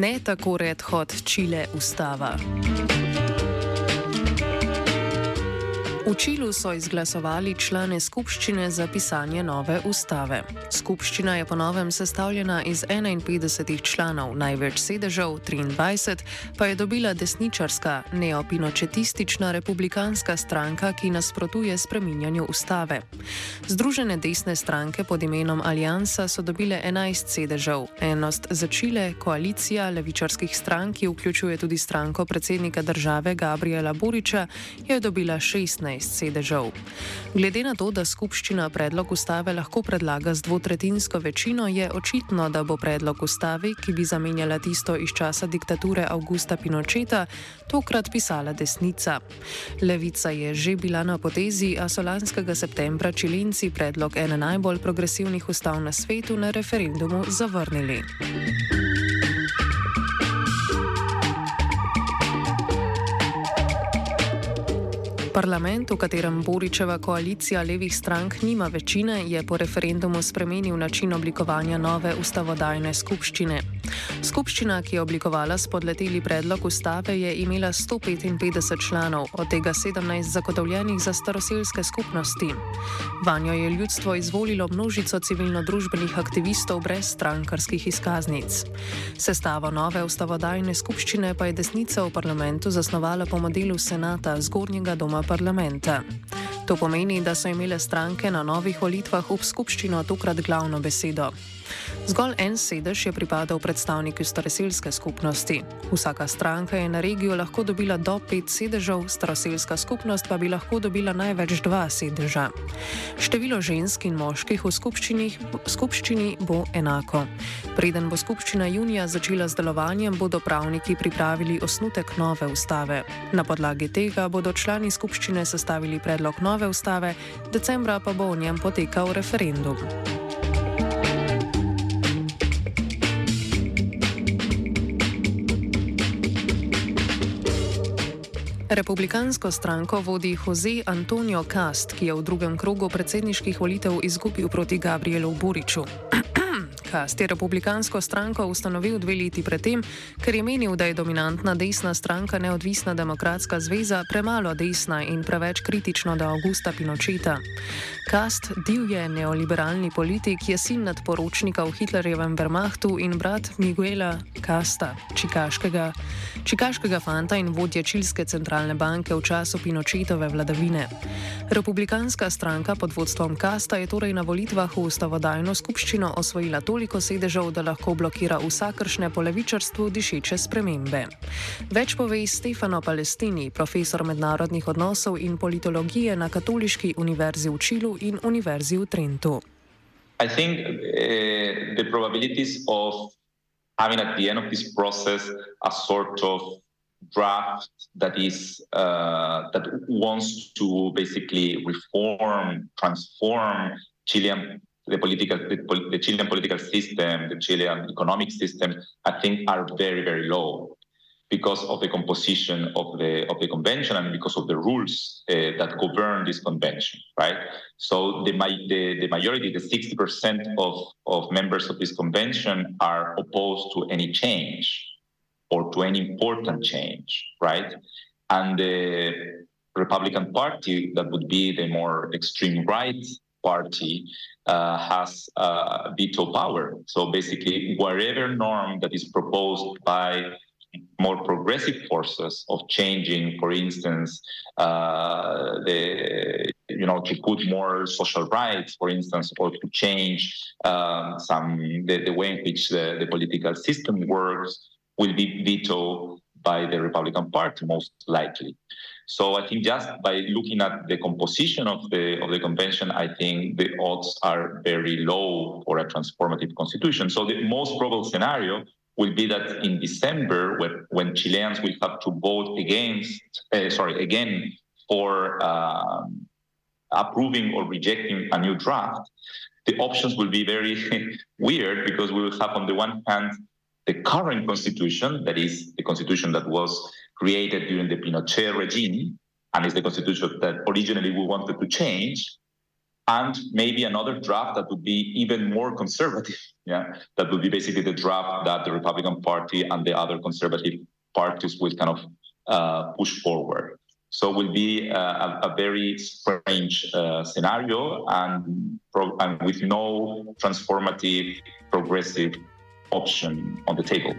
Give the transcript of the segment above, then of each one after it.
Ne tako red hot Čile ustava. V Čilu so izglasovali člane skupščine za pisanje nove ustave. Skupščina je po novem sestavljena iz 51 članov, največ sedežev, 23, pa je dobila desničarska, neopinočetistična republikanska stranka, ki nasprotuje spreminjanju ustave. Združene desne stranke pod imenom Aliansa so dobile 11 sedežev. Enost za Čile, koalicija levičarskih strank, ki vključuje tudi stranko predsednika države Gabriela Buriča, je dobila 16. 15 sedežev. Glede na to, da skupščina predlog ustave lahko predlaga z dvotretinsko večino, je očitno, da bo predlog ustave, ki bi zamenjala tisto iz časa diktature Augusta Pinocheta, tokrat pisala desnica. Levica je že bila na potezi, a so lanskega septembra čilinci predlog ene najbolj progresivnih ustav na svetu na referendumu zavrnili. Parlament, v katerem Boričeva koalicija levih strank nima večine, je po referendumu spremenil način oblikovanja nove ustavodajne skupščine. Skupščina, ki je oblikovala spodleteli predlog ustave, je imela 155 članov, od tega 17 zagotovljenih za staroseljske skupnosti. Vanjo je ljudstvo izvolilo množico civilno-družbenih aktivistov brez strankarskih izkaznic. Sestavo nove ustavodajne skupščine pa je desnica v parlamentu zasnovala po modelu senata zgornjega doma parlamenta. To pomeni, da so imele stranke na novih volitvah v skupščino tokrat glavno besedo. Zgolj en sedež je pripadal predstavniku staroseljske skupnosti. Vsaka stranka je na regijo lahko dobila do pet sedežev, staroseljska skupnost pa bi lahko dobila največ dva sedeža. Število žensk in moških v skupščini bo enako. Preden bo skupščina junija začela z delovanjem, bodo pravniki pripravili osnutek nove ustave. Na podlagi tega bodo člani skupščine sestavili predlog nove ustave, decembra pa bo o njem potekal referendum. Republikansko stranko vodi Jose Antonio Cast, ki je v drugem krogu predsedniških volitev izgubil proti Gabrielu Buriču. Kast je republikansko stranko ustanovil dve leti predtem, ker je menil, da je dominantna desna stranka Neodvisna demokratska zveza premalo desna in preveč kritična do Augusta Pinocheta. Kast, divje neoliberalni politik, je sin nadporočnika v Hitlerjevem Wehrmachtu in brat Miguela Kasta, čikaškega, čikaškega fanta in vodje Čilske centralne banke v času Pinochetove vladavine. Republikanska stranka pod vodstvom Kasta je torej na volitvah v ustavodajno skupščino osvojila toliko, toliko sedežev, da lahko blokira vsakršne po levičarstvu dišeče spremembe. Več pove Stefano Palestini, profesor mednarodnih odnosov in politologije na Katoliški univerzi v Čilu in univerzi v Trentu. I think uh, the probabilities of having at the end of this process a sort of draft that is uh, that wants to basically reform, transform Chilean the political, the, Chilean political system, the Chilean economic system, I think are very, very low because of the composition of the of the convention and because of the rules uh, that govern this convention, right? So the the, the majority, the sixty percent of of members of this convention are opposed to any change or to any important change, right? And the Republican Party, that would be the more extreme right Party uh, has uh, veto power. So basically, whatever norm that is proposed by more progressive forces of changing, for instance, uh, the you know to put more social rights, for instance, or to change um, some the, the, way in which the, the political system works, will be vetoed by the Republican Party most likely. So I think just by looking at the composition of the of the convention, I think the odds are very low for a transformative constitution. So the most probable scenario will be that in December, when, when Chileans will have to vote against, uh, sorry, again for um, approving or rejecting a new draft, the options will be very weird because we will have, on the one hand, the current constitution, that is the constitution that was created during the Pinochet regime, and is the constitution that originally we wanted to change, and maybe another draft that would be even more conservative. Yeah, that would be basically the draft that the Republican Party and the other conservative parties will kind of uh, push forward. So it will be uh, a, a, very strange uh, scenario and, pro- and with no transformative, progressive option on the table.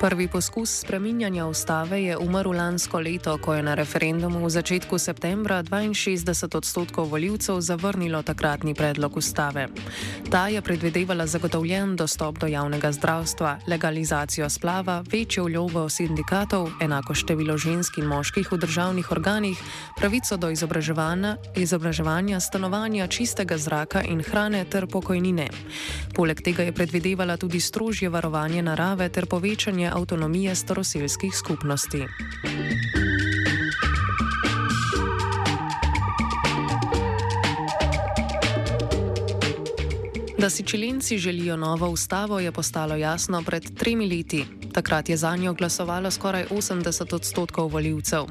Prvi poskus spreminjanja ustave je umrl lansko leto, ko je na referendumu v začetku septembra 62 odstotkov voljivcev zavrnilo takratni predlog ustave. Ta je predvidevala zagotovljen dostop do javnega zdravstva, legalizacijo splava, večjo vlogo sindikatov, enako število žensk in moških v državnih organih, pravico do izobraževanja, izobraževanja stanovanja, čistega zraka in hrane ter pokojnine. Poleg tega je predvidevala tudi strožje varovanje narave ter povečanje avtonomije staroseljskih skupnosti. Da si čilenci želijo novo ustavo, je postalo jasno pred tremi leti. Takrat je za njo glasovalo skoraj 80 odstotkov voljivcev.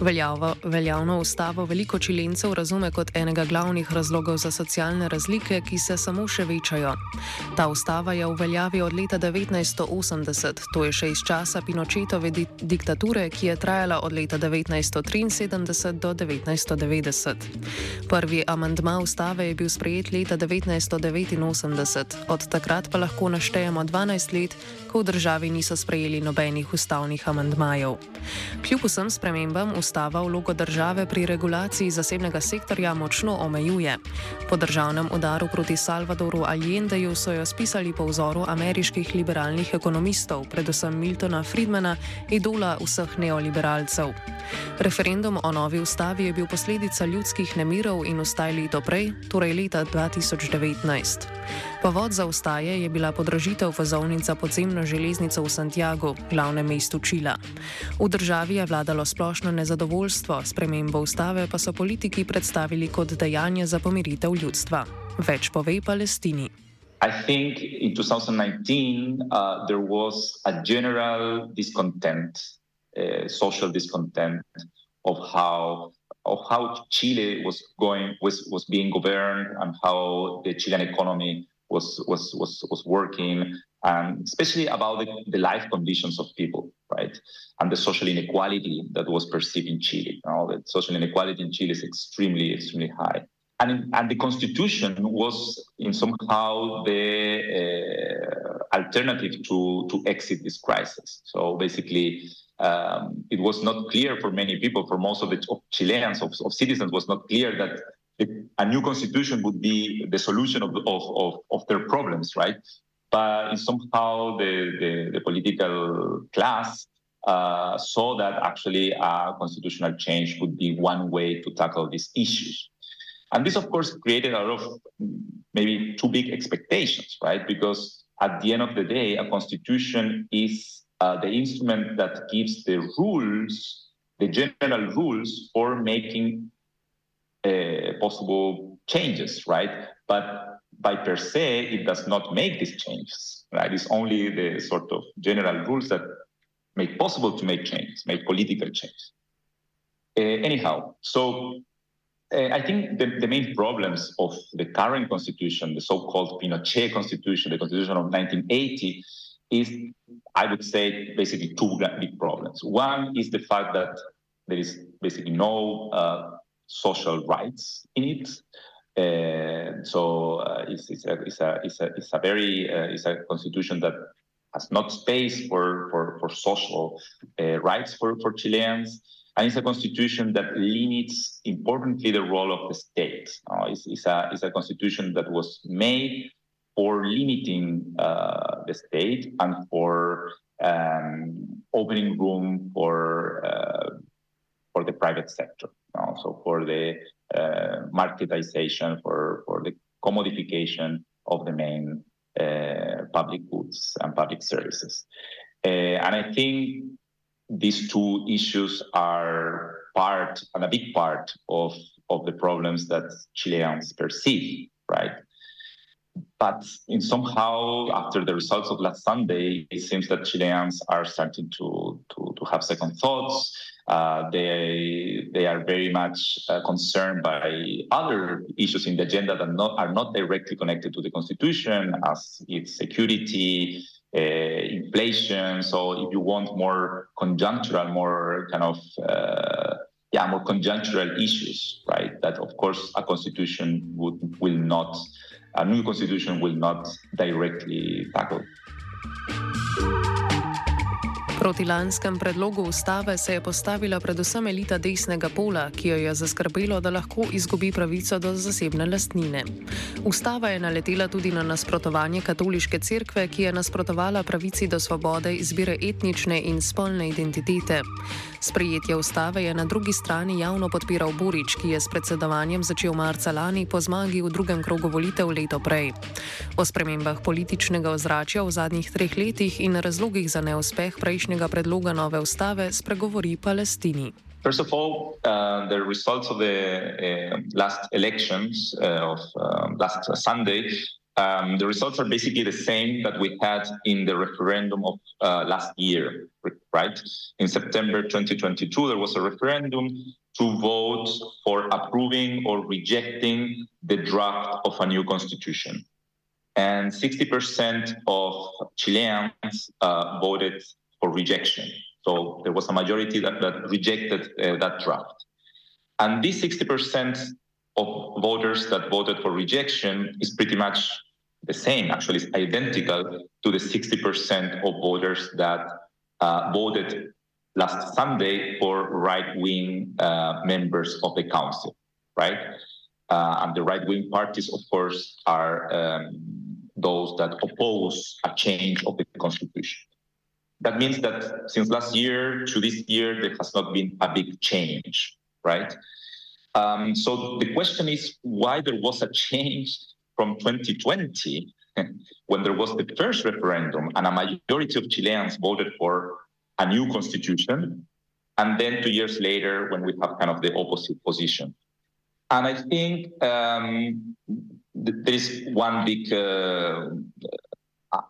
Veljavo, veljavno ustavo veliko čilencev razume kot enega glavnih razlogov za socialne razlike, ki se samo še večajo. Ta ustava je v veljavi od leta 1980, to je še iz časa Pinočetove di diktature, ki je trajala od leta 1973 do 1990. Prvi amandma ustave je bil sprejet leta 1989, od takrat pa lahko naštejemo 12 let, ko v državi niso sprejeli nobenih ustavnih amandmajev. Kljub vsem spremembam ustava vlogo države pri regulaciji zasebnega sektorja močno omejuje. Po državnem udaru proti Salvadoru Allendeju so jo spisali po vzoru ameriških liberalnih ekonomistov, predvsem Miltona Friedmana, idola vseh neoliberalcev. Referendum o novi ustavi je bil posledica ljudskih nemirov in ustaj leto prej, torej leta 2019. Povod za ustaje je bila podražitev vozovnica podzemno železnico v Santiago, glavnem mestu Čila. V državi je vladalo splošno nezadovoljstvo, spremembo ustave pa so politiki predstavili kot dejanje za pomiritev ljudstva. Več pove Palestini. I think in 2019 uh, there was a general discontent, uh, social discontent of how of how Chile was going was was being governed and how the Chilean economy was was was was working, and especially about the, the life conditions of people, right, and the social inequality that was perceived in Chile. You know, that social inequality in Chile is extremely extremely high. And, and the constitution was in somehow the uh, alternative to, to exit this crisis. So basically, um, it was not clear for many people, for most of the of Chileans, of, of citizens, was not clear that a new constitution would be the solution of, of, of, their problems, right? But somehow the, the, the political class uh, saw that actually a constitutional change would be one way to tackle these issues. And this, of course, created a lot of maybe too big expectations, right? Because at the end of the day, a constitution is uh, the instrument that gives the rules, the general rules for making uh, possible changes, right? But by per se, it does not make these changes, right? It's only the sort of general rules that make possible to make changes, make political change. Uh, anyhow, so uh, I think the, the, main problems of the current constitution, the so-called Pinochet constitution, the constitution of 1980, is, I would say, basically two big problems. One is the fact that there is basically no uh, social rights in it. Uh, so uh, it's, it's, a, it's, a, it's, a, it's a very uh, it's a constitution that has not space for, for, for social uh, rights for, for Chileans. And it's a constitution that limits importantly the role of the state. Uh, it's, it's, a, it's a constitution that was made for limiting uh, the state and for um, opening room for uh, for the private sector. Also for the uh, marketization, for for the commodification of the main uh, public goods and public services. Uh, and I think these two issues are part and a big part of, of the problems that Chileans perceive, right? But in somehow, after the results of last Sunday, it seems that Chileans are starting to, to, to have second thoughts. Uh, they they are very much uh, concerned by other issues in the agenda that not, are not directly connected to the constitution, as its security, uh, inflation. So if you want more conjunctural, more kind of uh, yeah, more conjunctural issues, right? That of course a constitution would will not, a new constitution will not directly tackle. Proti lanskem predlogu ustave se je postavila predvsem elita desnega pola, ki jo je zaskrbelo, da lahko izgubi pravico do zasebne lastnine. Ustava je naletela tudi na nasprotovanje katoliške cerkve, ki je nasprotovala pravici do svobode izbire etnične in spolne identitete. Sprejetje ustave je na drugi strani javno podpiral Burič, ki je s predsedovanjem začel marca lani po zmagi v drugem krogu volitev leto prej. O spremembah političnega ozračja v zadnjih treh letih in razlogih za neuspeh prejšnjega današnjega predloga nove ustave spregovori Palestini. First of all, uh, the results of the uh, last elections uh, of uh, last Sunday, um, the results are basically the same that we had in the referendum of uh, last year, right? In September 2022, there was a referendum to vote for approving or rejecting the draft of a new constitution. And 60% of Chileans uh, voted for rejection. So there was a majority that, that rejected uh, that draft. And this 60% of voters that voted for rejection is pretty much the same, actually, it's identical to the 60% of voters that uh, voted last Sunday for right wing uh, members of the council, right? Uh, and the right wing parties, of course, are um, those that oppose a change of the constitution. That means that since last year to this year, there has not been a big change, right? Um, so the question is why there was a change from 2020 when there was the first referendum and a majority of Chileans voted for a new constitution, and then two years later when we have kind of the opposite position. And I think um, th- there is one big uh,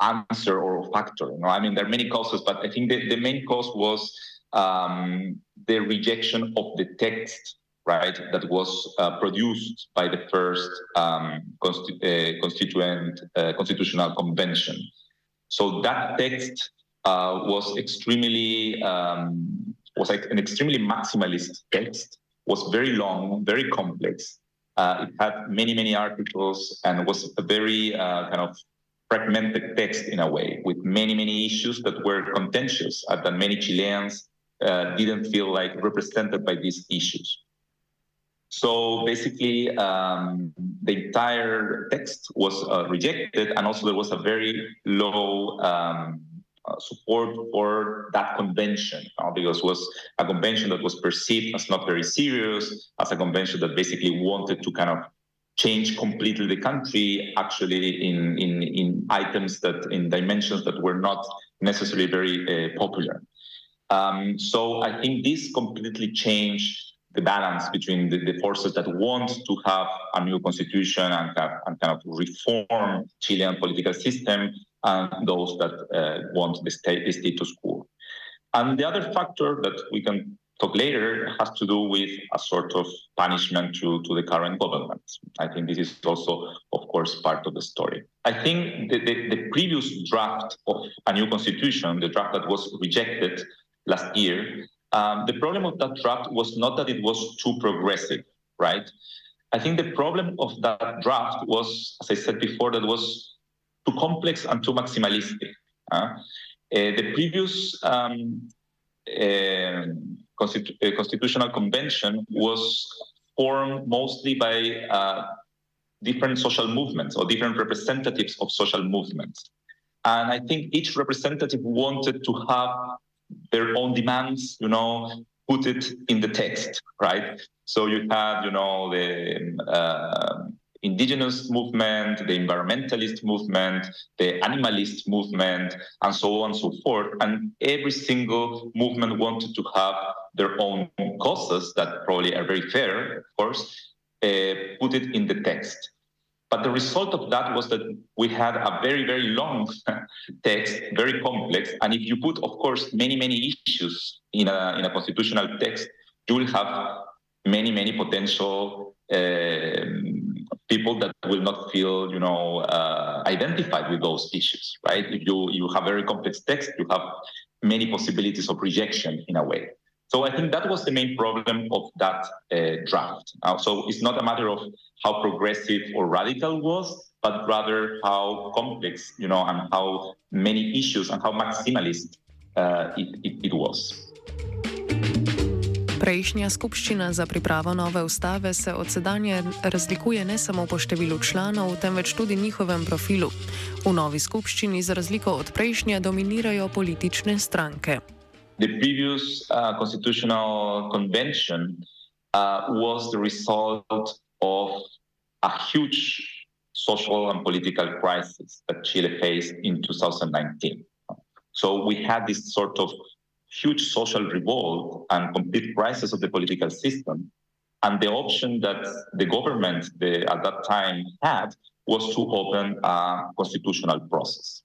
answer or factor. You know? I mean, there are many causes, but I think the, the main cause was um, the rejection of the text, right, that was uh, produced by the first um, uh, constituent uh, constitutional convention. So that text uh, was extremely um, was like an extremely maximalist text. Was very long, very complex. Uh, it had many many articles and was a very uh, kind of fragmented text in a way with many, many issues that were contentious and that many Chileans uh, didn't feel like represented by these issues. So basically, um, the entire text was uh, rejected, and also there was a very low um, uh, support for that convention uh, because it was a convention that was perceived as not very serious, as a convention that basically wanted to kind of change completely the country actually in, in, in items that in dimensions that were not necessarily very uh, popular. Um, so I think this completely changed the balance between the, the, forces that want to have a new constitution and, have, and kind of reform Chilean political system and those that uh, want the, state, the status quo. And the other factor that we can talk later has to do with a sort of punishment to, to the current government. I think this is also, of course, part of the story. I think the, the, the previous draft of a new constitution, the draft that was rejected last year, um, the problem of that draft was not that it was too progressive, right? I think the problem of that draft was, as I said before, that was too complex and too maximalistic. Uh, the previous um, uh, constitu- uh, constitutional convention was formed mostly by uh, different social movements or different representatives of social movements. And I think each representative wanted to have their own demands, you know, put it in the text, right? So you had, you know, the uh, indigenous movement, the environmentalist movement, the animalist movement, and so on and so forth. And every single movement wanted to have their own causes that probably are very fair, of course, uh, put it in the text. But the result of that was that we had a very, very long text, very complex. And if you put, of course, many, many issues in a, in a constitutional text, you will have many, many potential uh, people that will not feel, you know, uh, identified with those issues, right? You, you have very complex text, you have many possibilities of rejection in a way. So I think that was the main problem of that uh, draft. Uh, so it's not a matter of how progressive or radical was, but rather how complex, you know, and how many issues and how maximalist uh, it, it, it was. Prejšnja skupščina za pripravo nove ustave se od sedanje razlikuje ne samo po številu članov, temveč tudi njihovem profilu. V novi skupščini, za razliko od prejšnje, dominirajo politične stranke. the previous uh, constitutional convention uh, was the result of a huge social and political crisis that Chile faced in 2019. So we had this sort of huge social revolt and complete crisis of the political system. And the option that the government the, at that time had was to open a constitutional process.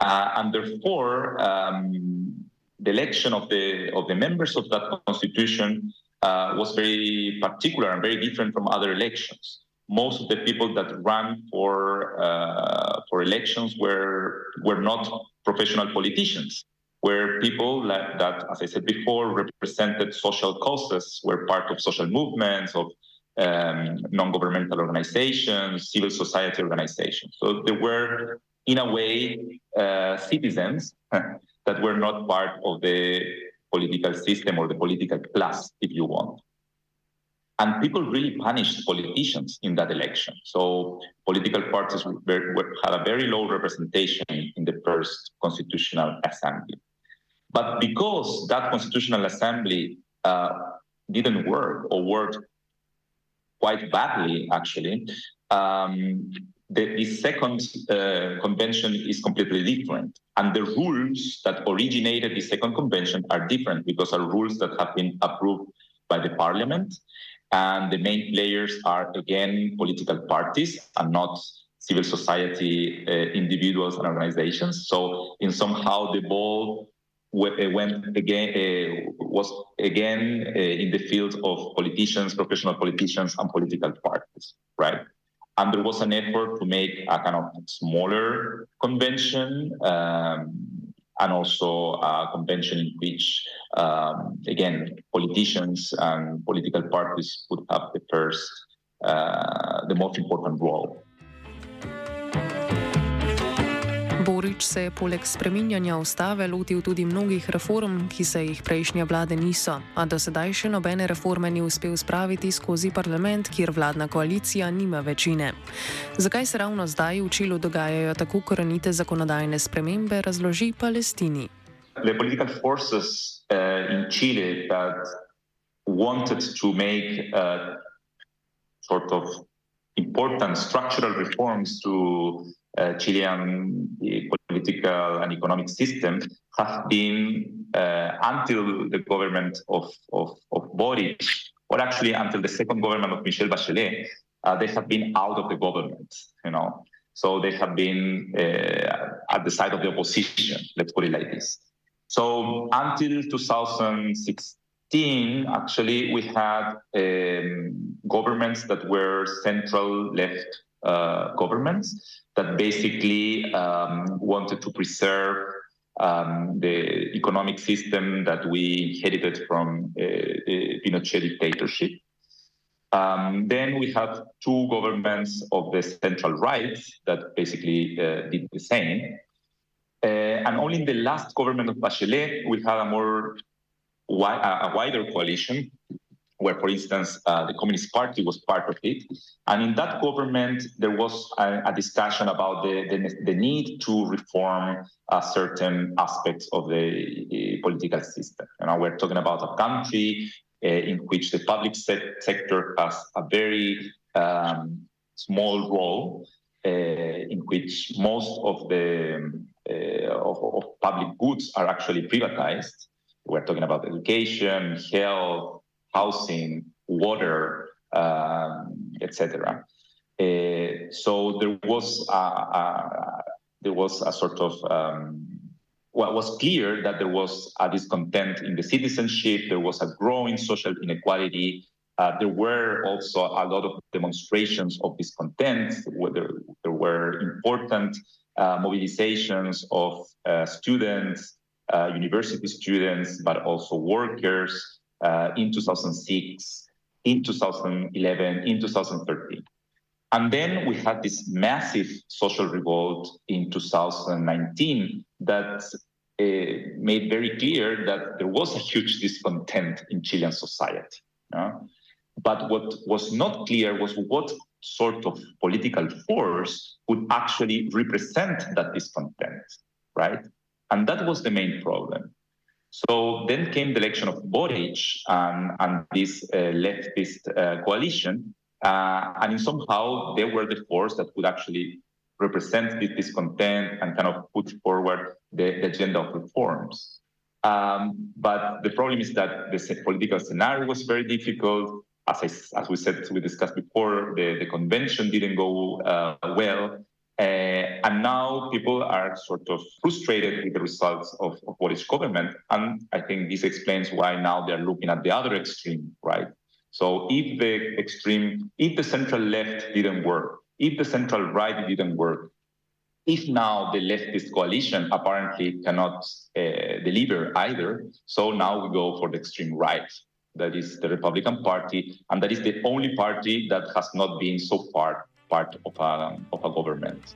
Uh, and therefore, um, the election of the of the members of that constitution uh, was very particular and very different from other elections. Most of the people that ran for uh, for elections were were not professional politicians. Were people that, that, as I said before, represented social causes, were part of social movements, of um, non-governmental organizations, civil society organizations. So they were, in a way, uh, citizens that were not part of the political system or the political class, if you want. And people really punished politicians in that election. So political parties were, were, had a very low representation in the first constitutional assembly. But because that constitutional assembly uh, didn't work or worked quite badly, actually, um, the, the second uh, convention is completely different. And the rules that originated the second convention are different because are rules that have been approved by the parliament. And the main players are, again, political parties and not civil society uh, individuals and organizations. So, in somehow, the ball uh, went again uh, was again uh, in the field of politicians, professional politicians, and political parties, right? and there was an effort to make a kind of smaller convention um, and also a convention in which, um, again, politicians and political parties would have the first, uh, the most important role. Borič se je poleg spreminjanja ustave lotil tudi mnogih reform, ki se jih prejšnje vlade niso, a do sedaj še nobene reforme ni uspel spraviti skozi parlament, kjer vladna koalicija nima večine. Zakaj se ravno zdaj v Čilu dogajajo tako korenite zakonodajne spremembe, razloži Palestini. The political forces uh, in Chile that wanted to make uh, sort of important structural reforms to Chilean political and economic system have been uh, until the government of, of, of Boric, or actually until the second government of Michelle Bachelet, uh, they have been out of the government, you know. So they have been uh, at the side of the opposition, let's put it like this. So until 2016, actually, we had um, governments that were central left uh, governments that basically um, wanted to preserve um, the economic system that we inherited from uh, the Pinochet dictatorship. Um, then we had two governments of the central right that basically uh, did the same. Uh, and only in the last government of Bachelet, we had a more wi- a wider coalition where, for instance, uh, the Communist Party was part of it. And in that government, there was a, a discussion about the, the, the, need to reform uh, certain aspects of the uh, political system. You know, we're talking about a country uh, in which the public se- sector has a very um, small role, uh, in which most of the uh, of, of public goods are actually privatized. We're talking about education, health, housing, water, um, etc. Uh, so there was a, a, there was a sort of um, well, it was clear that there was a discontent in the citizenship. There was a growing social inequality. Uh, there were also a lot of demonstrations of discontent. There, there were important uh, mobilizations of uh, students, uh, university students, but also workers uh, in 2006, in 2011, in 2013. And then we had this massive social revolt in 2019 that uh, made very clear that there was a huge discontent in Chilean society. But what was not clear was what sort of political force would actually represent that discontent, right? And that was the main problem. So then came the election of Boric and, and this uh, leftist uh, coalition. Uh, and somehow they were the force that could actually represent this discontent and kind of put forward the, the agenda of reforms. Um, but the problem is that the political scenario was very difficult. As, I, as we said, we discussed before, the, the convention didn't go uh, well. Uh, and now people are sort of frustrated with the results of, of Boric's government. And I think this explains why now they're looking at the other extreme, right? So if the extreme, if the central left didn't work, if the central right didn't work, if now the leftist coalition apparently cannot uh, deliver either, so now we go for the extreme right. That is the Republican Party, and that is the only party that has not been so far part of a, of a government.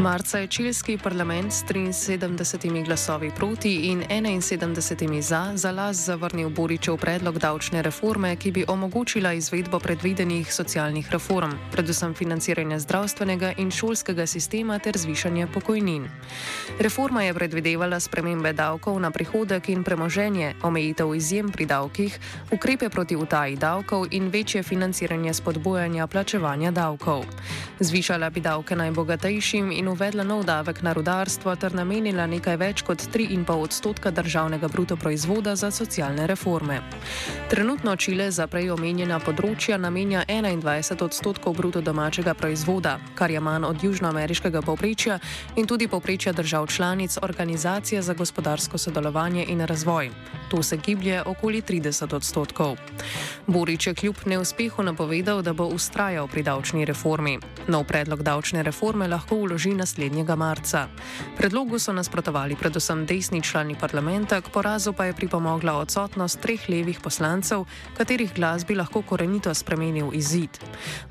Marca je čilski parlament s 73 glasovi proti in 71 za za las zavrnil Boričev predlog davčne reforme, ki bi omogočila izvedbo predvidenih socialnih reform, predvsem financiranje zdravstvenega in šolskega sistema ter zvišanje pokojnin. Reforma je predvidevala spremembe davkov na prihodek in premoženje, omejitev izjem pri davkih, ukrepe proti utaji davkov in večje financiranje spodbujanja plačevanja davkov. Zvišala bi davke najbogatejšim in uvedla nov davek na rudarstvo ter namenila nekaj več kot 3,5 odstotka državnega bruto proizvoda za socialne reforme. Trenutno Čile za prej omenjena področja namenja 21 odstotkov bruto domačega proizvoda, kar je manj od južnoameriškega povprečja in tudi povprečja držav članic Organizacije za gospodarsko sodelovanje in razvoj. To se giblje okoli 30 odstotkov. Borič je kljub neuspehu napovedal, da bo ustrajal pri davčni reformi. Nov predlog davčne reforme lahko uloži naslednjega marca. Predlogu so nasprotovali predvsem desni člani parlamenta, k porazu pa je pripomogla odsotnost treh levih poslancev, katerih glas bi lahko korenito spremenil izid.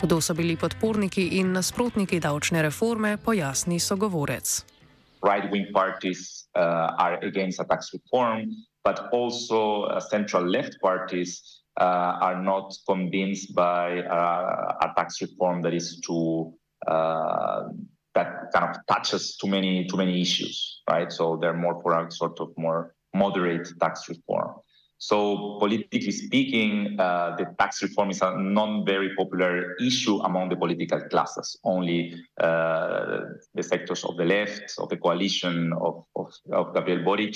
Kdo so bili podporniki in nasprotniki davčne reforme, pojasni sogovorec. Right-wing parties uh, are against a tax reform, but also uh, central left parties uh, are not convinced by uh, a tax reform that is too uh, that kind of touches too many too many issues, right? So they're more for a sort of more moderate tax reform. So politically speaking, uh, the tax reform is a non-very popular issue among the political classes. Only uh, the sectors of the left, of the coalition of, of, of Gabriel Boric,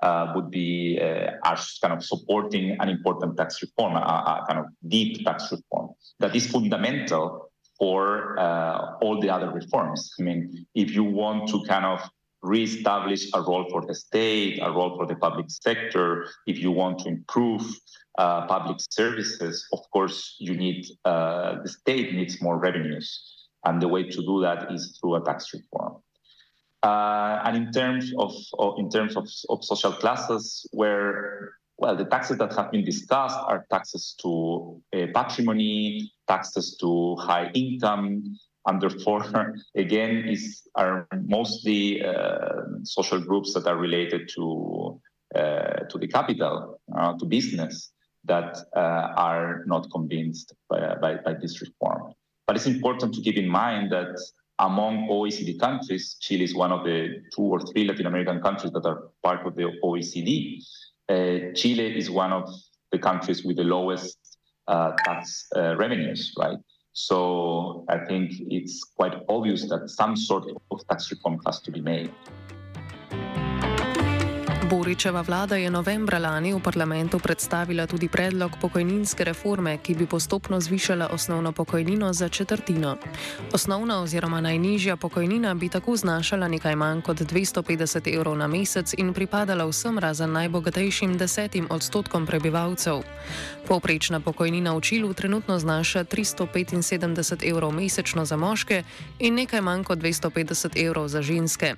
uh, would be uh, are kind of supporting an important tax reform, a, a, kind of deep tax reform that is fundamental for uh, all the other reforms. I mean, if you want to kind of reestablish a role for the state, a role for the public sector, if you want to improve uh, public services, of course, you need uh, the state needs more revenues, and the way to do that is through a tax reform. Uh, and in terms of, of in terms of, of, social classes, where well, the taxes that have been discussed are taxes to uh, patrimony, taxes to high income, under therefore, again, is are mostly uh, social groups that are related to uh, to the capital, uh, to business, that uh, are not convinced by, by, by this reform. But it's important to keep in mind that among OECD countries, Chile is one of the two or three Latin American countries that are part of the OECD. Uh, Chile is one of the countries with the lowest tax uh, revenues, right? So I think it's quite obvious that some sort of tax reform has to be made. Boričeva vlada je novembra lani v parlamentu predstavila tudi predlog pokojninske reforme, ki bi postopno zvišala osnovno pokojnino za četrtino. Osnovna oziroma najnižja pokojnina bi tako znašala nekaj manj kot 250 evrov na mesec in pripadala vsem razen najbogatejšim desetim odstotkom prebivalcev. Povprečna pokojnina v Čilu trenutno znaša 375 evrov mesečno za moške in nekaj manj kot 250 evrov za ženske.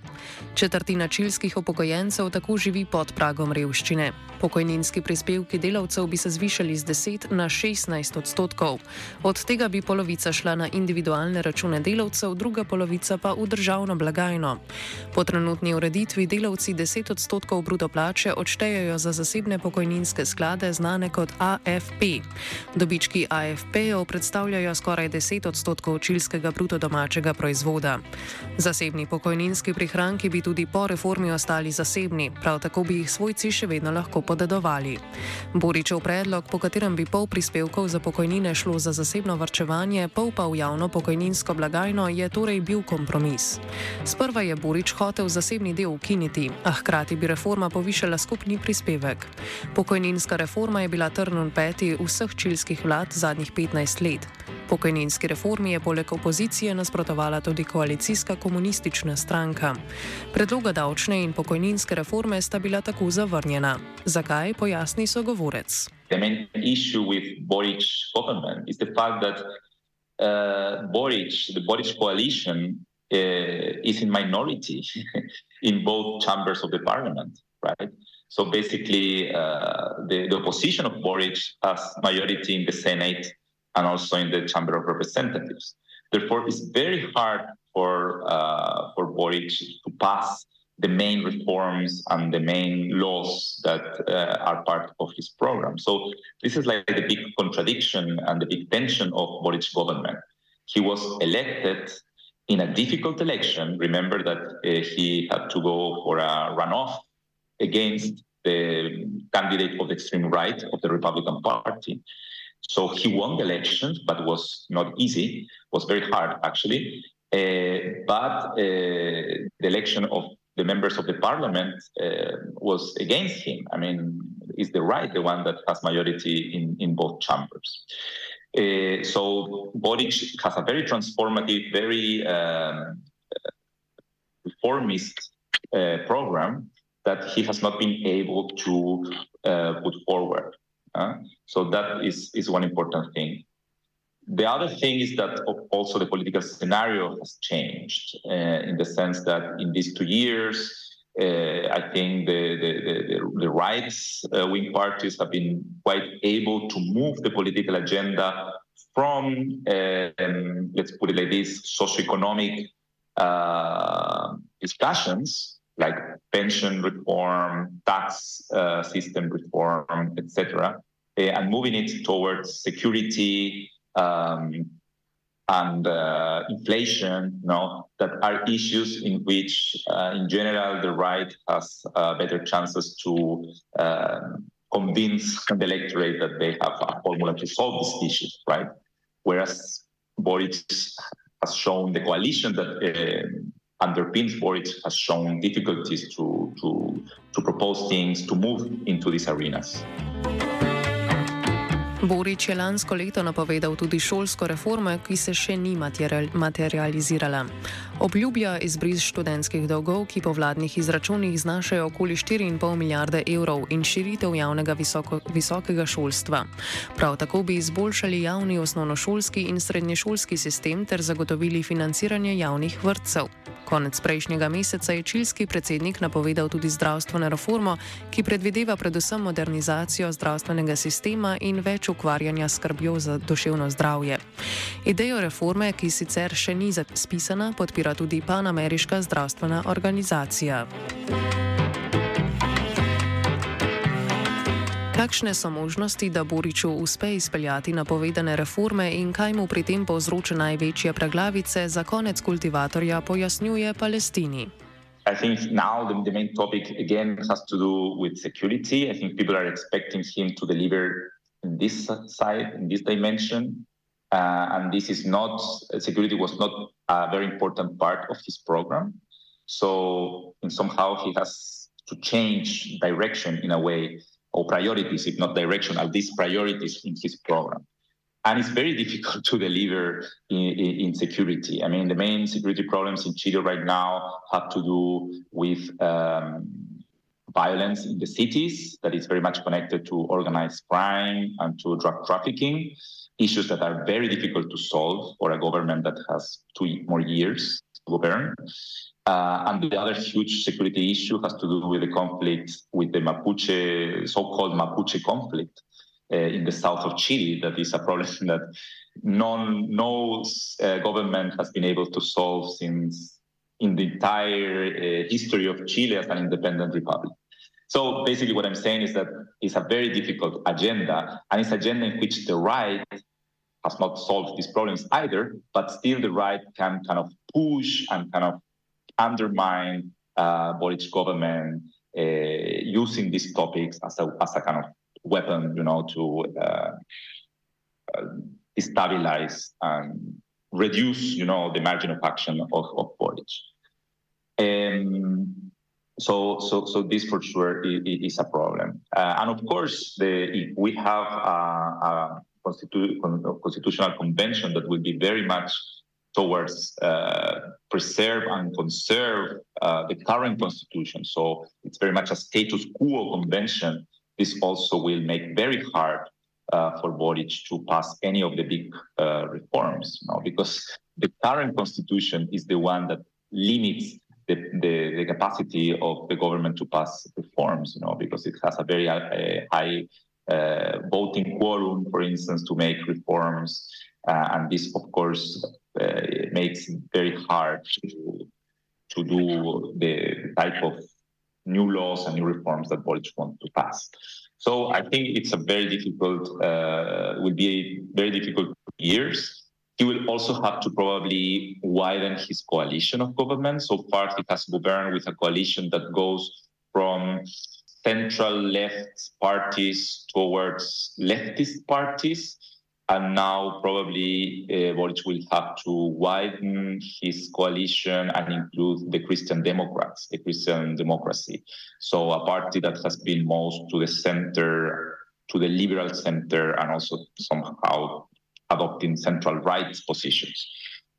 Četrtina čilskih upokojencev tako živi živi pod pragom revščine. Pokojninski prispevki delavcev bi se zvišali z 10 na 16 odstotkov. Od tega bi polovica šla na individualne račune delavcev, druga polovica pa v državno blagajno. Po trenutni ureditvi delavci 10 odstotkov bruto plače odštejejo za zasebne pokojninske sklade, znane kot AFP. Dobički AFP-ov predstavljajo skoraj 10 odstotkov čilskega bruto domačega proizvoda. Zasebni pokojninski prihranki bi tudi po reformi ostali zasebni, prav tako bi jih svojci še vedno lahko podedovali. Boričev predlog, po katerem bi pol prispevkov za pokojnine šlo za zasebno varčevanje, pol pa v javno pokojninsko blagajno, je torej bil kompromis. Sprva je Borič hotel zasebni del ukiniti, a hkrati bi reforma povišala skupni prispevek. Pokojninska reforma je bila trn v peti vseh čilskih vlad zadnjih 15 let. Pokojninski reformi je poleg opozicije nasprotovala tudi koalicijska komunistična stranka. Predloga davčne in pokojninske reforme sta bila tako zavrnjena. Zakaj, pojasni sogovorec. The main issue with Boric government is the fact that uh, Boric, the Boric coalition, uh, is in minority in both chambers of the parliament, right? So basically, uh, the, the opposition of Boric has majority in the Senate and also in the Chamber of Representatives. Therefore, it's very hard for uh, for Boric to pass the main reforms and the main laws that uh, are part of his program. So this is like the big contradiction and the big tension of Boric's government. He was elected in a difficult election. Remember that uh, he had to go for a runoff against the candidate of the extreme right of the Republican Party. So he won the election, but was not easy, was very hard actually. Uh, but uh, the election of the members of the parliament uh, was against him. I mean, is the right the one that has majority in, in both chambers? Uh, so Boric has a very transformative, very um, reformist uh, program that he has not been able to uh, put forward. So that is, is one important thing. The other thing is that also the political scenario has changed uh, in the sense that in these two years, uh, I think the, the, the, the rights uh, wing parties have been quite able to move the political agenda from, um, let's put it like this, socioeconomic uh, discussions like pension reform, tax uh, system reform, etc., and moving it towards security, um, and uh, inflation, you know, that are issues in which, uh, in general, the right has uh, better chances to um, convince the electorate that they have a formula to solve these issues, right? Whereas Boric has shown the coalition that uh, underpins Boric has shown difficulties to, to, to propose things, to move into these arenas. Borič je lansko leto napovedal tudi šolsko reformo, ki se še ni materializirala. Obljublja izbris študentskih dolgov, ki po vladnih izračunih znašajo okoli 4,5 milijarde evrov in širitev javnega visoko, visokega šolstva. Prav tako bi izboljšali javni osnovnošolski in srednješolski sistem ter zagotovili financiranje javnih vrtcev. Konec prejšnjega meseca je čilski predsednik napovedal tudi zdravstveno reformo, ki predvideva predvsem modernizacijo zdravstvenega sistema in več ukvarjanja skrbjo za duševno zdravje. Idejo reforme, ki sicer še ni zapisana, podpira tudi Panameriška zdravstvena organizacija. Kakšne so možnosti, da Boriču uspe izpeljati napovedane reforme in kaj mu pri tem povzroča največje preglavice, za konec kultivatorja pojasnjuje Palestini. I think now the, the main topic again has to do with security. I think people are expecting him to deliver in this side, in this dimension. Uh, and this is not, security was not a very important part of his program. So, somehow, he has to change direction in a way, or priorities, if not directional, these priorities in his program. And it's very difficult to deliver in, in, security. I mean, the main security problems in Chile right now have to do with um, violence in the cities that is very much connected to organized crime and to drug trafficking, issues that are very difficult to solve for a government that has two more years govern. Uh, and the other huge security issue has to do with the conflict with the Mapuche, so-called Mapuche conflict uh, in the south of Chile. That is a problem that non, no uh, government has been able to solve since in the entire uh, history of Chile as an independent republic. So basically, what I'm saying is that it's a very difficult agenda, and it's an agenda in which the right has not solved these problems either, but still the right can kind of push and kind of undermine uh, government uh, using these topics as a, as a kind of weapon, you know, to uh, uh, and reduce, you know, the margin of action of, of Boric. Um, so, so, so this for sure is, is a problem. Uh, and of course, the, we have a, a constitu constitutional convention that will be very much towards uh, preserve and conserve uh, the current constitution. So it's very much a status quo convention. This also will make very hard uh, for Boric to pass any of the big uh, reforms, you know, because the current constitution is the one that limits the, the, the, capacity of the government to pass reforms, you know, because it has a very uh, high uh, voting quorum, for instance, to make reforms. Uh, and this, of course, uh, makes it very hard to, to do the type of new laws and new reforms that Boric wants to pass. So I think it's a very difficult, uh, will be a very difficult years. He will also have to probably widen his coalition of government. So far, he has governed with a coalition that goes from central left parties towards leftist parties. And now probably uh, Boric will have to widen his coalition and include the Christian Democrats, the Christian democracy. So a party that has been most to the center, to the liberal center, and also somehow adopting central right positions.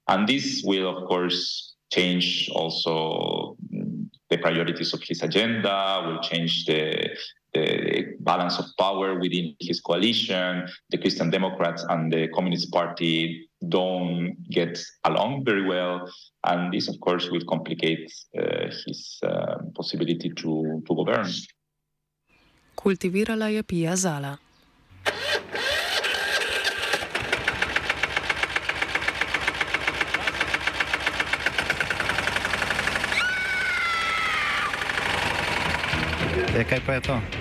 And this will, of course, change also the priorities of his agenda, will change the, the balance of power within his coalition. The Christian Democrats and the Communist Party don't get along very well, and this, of course, will complicate uh, his uh, possibility to, to govern. Kultivirala je Pia Zala. E, kaj pa je to?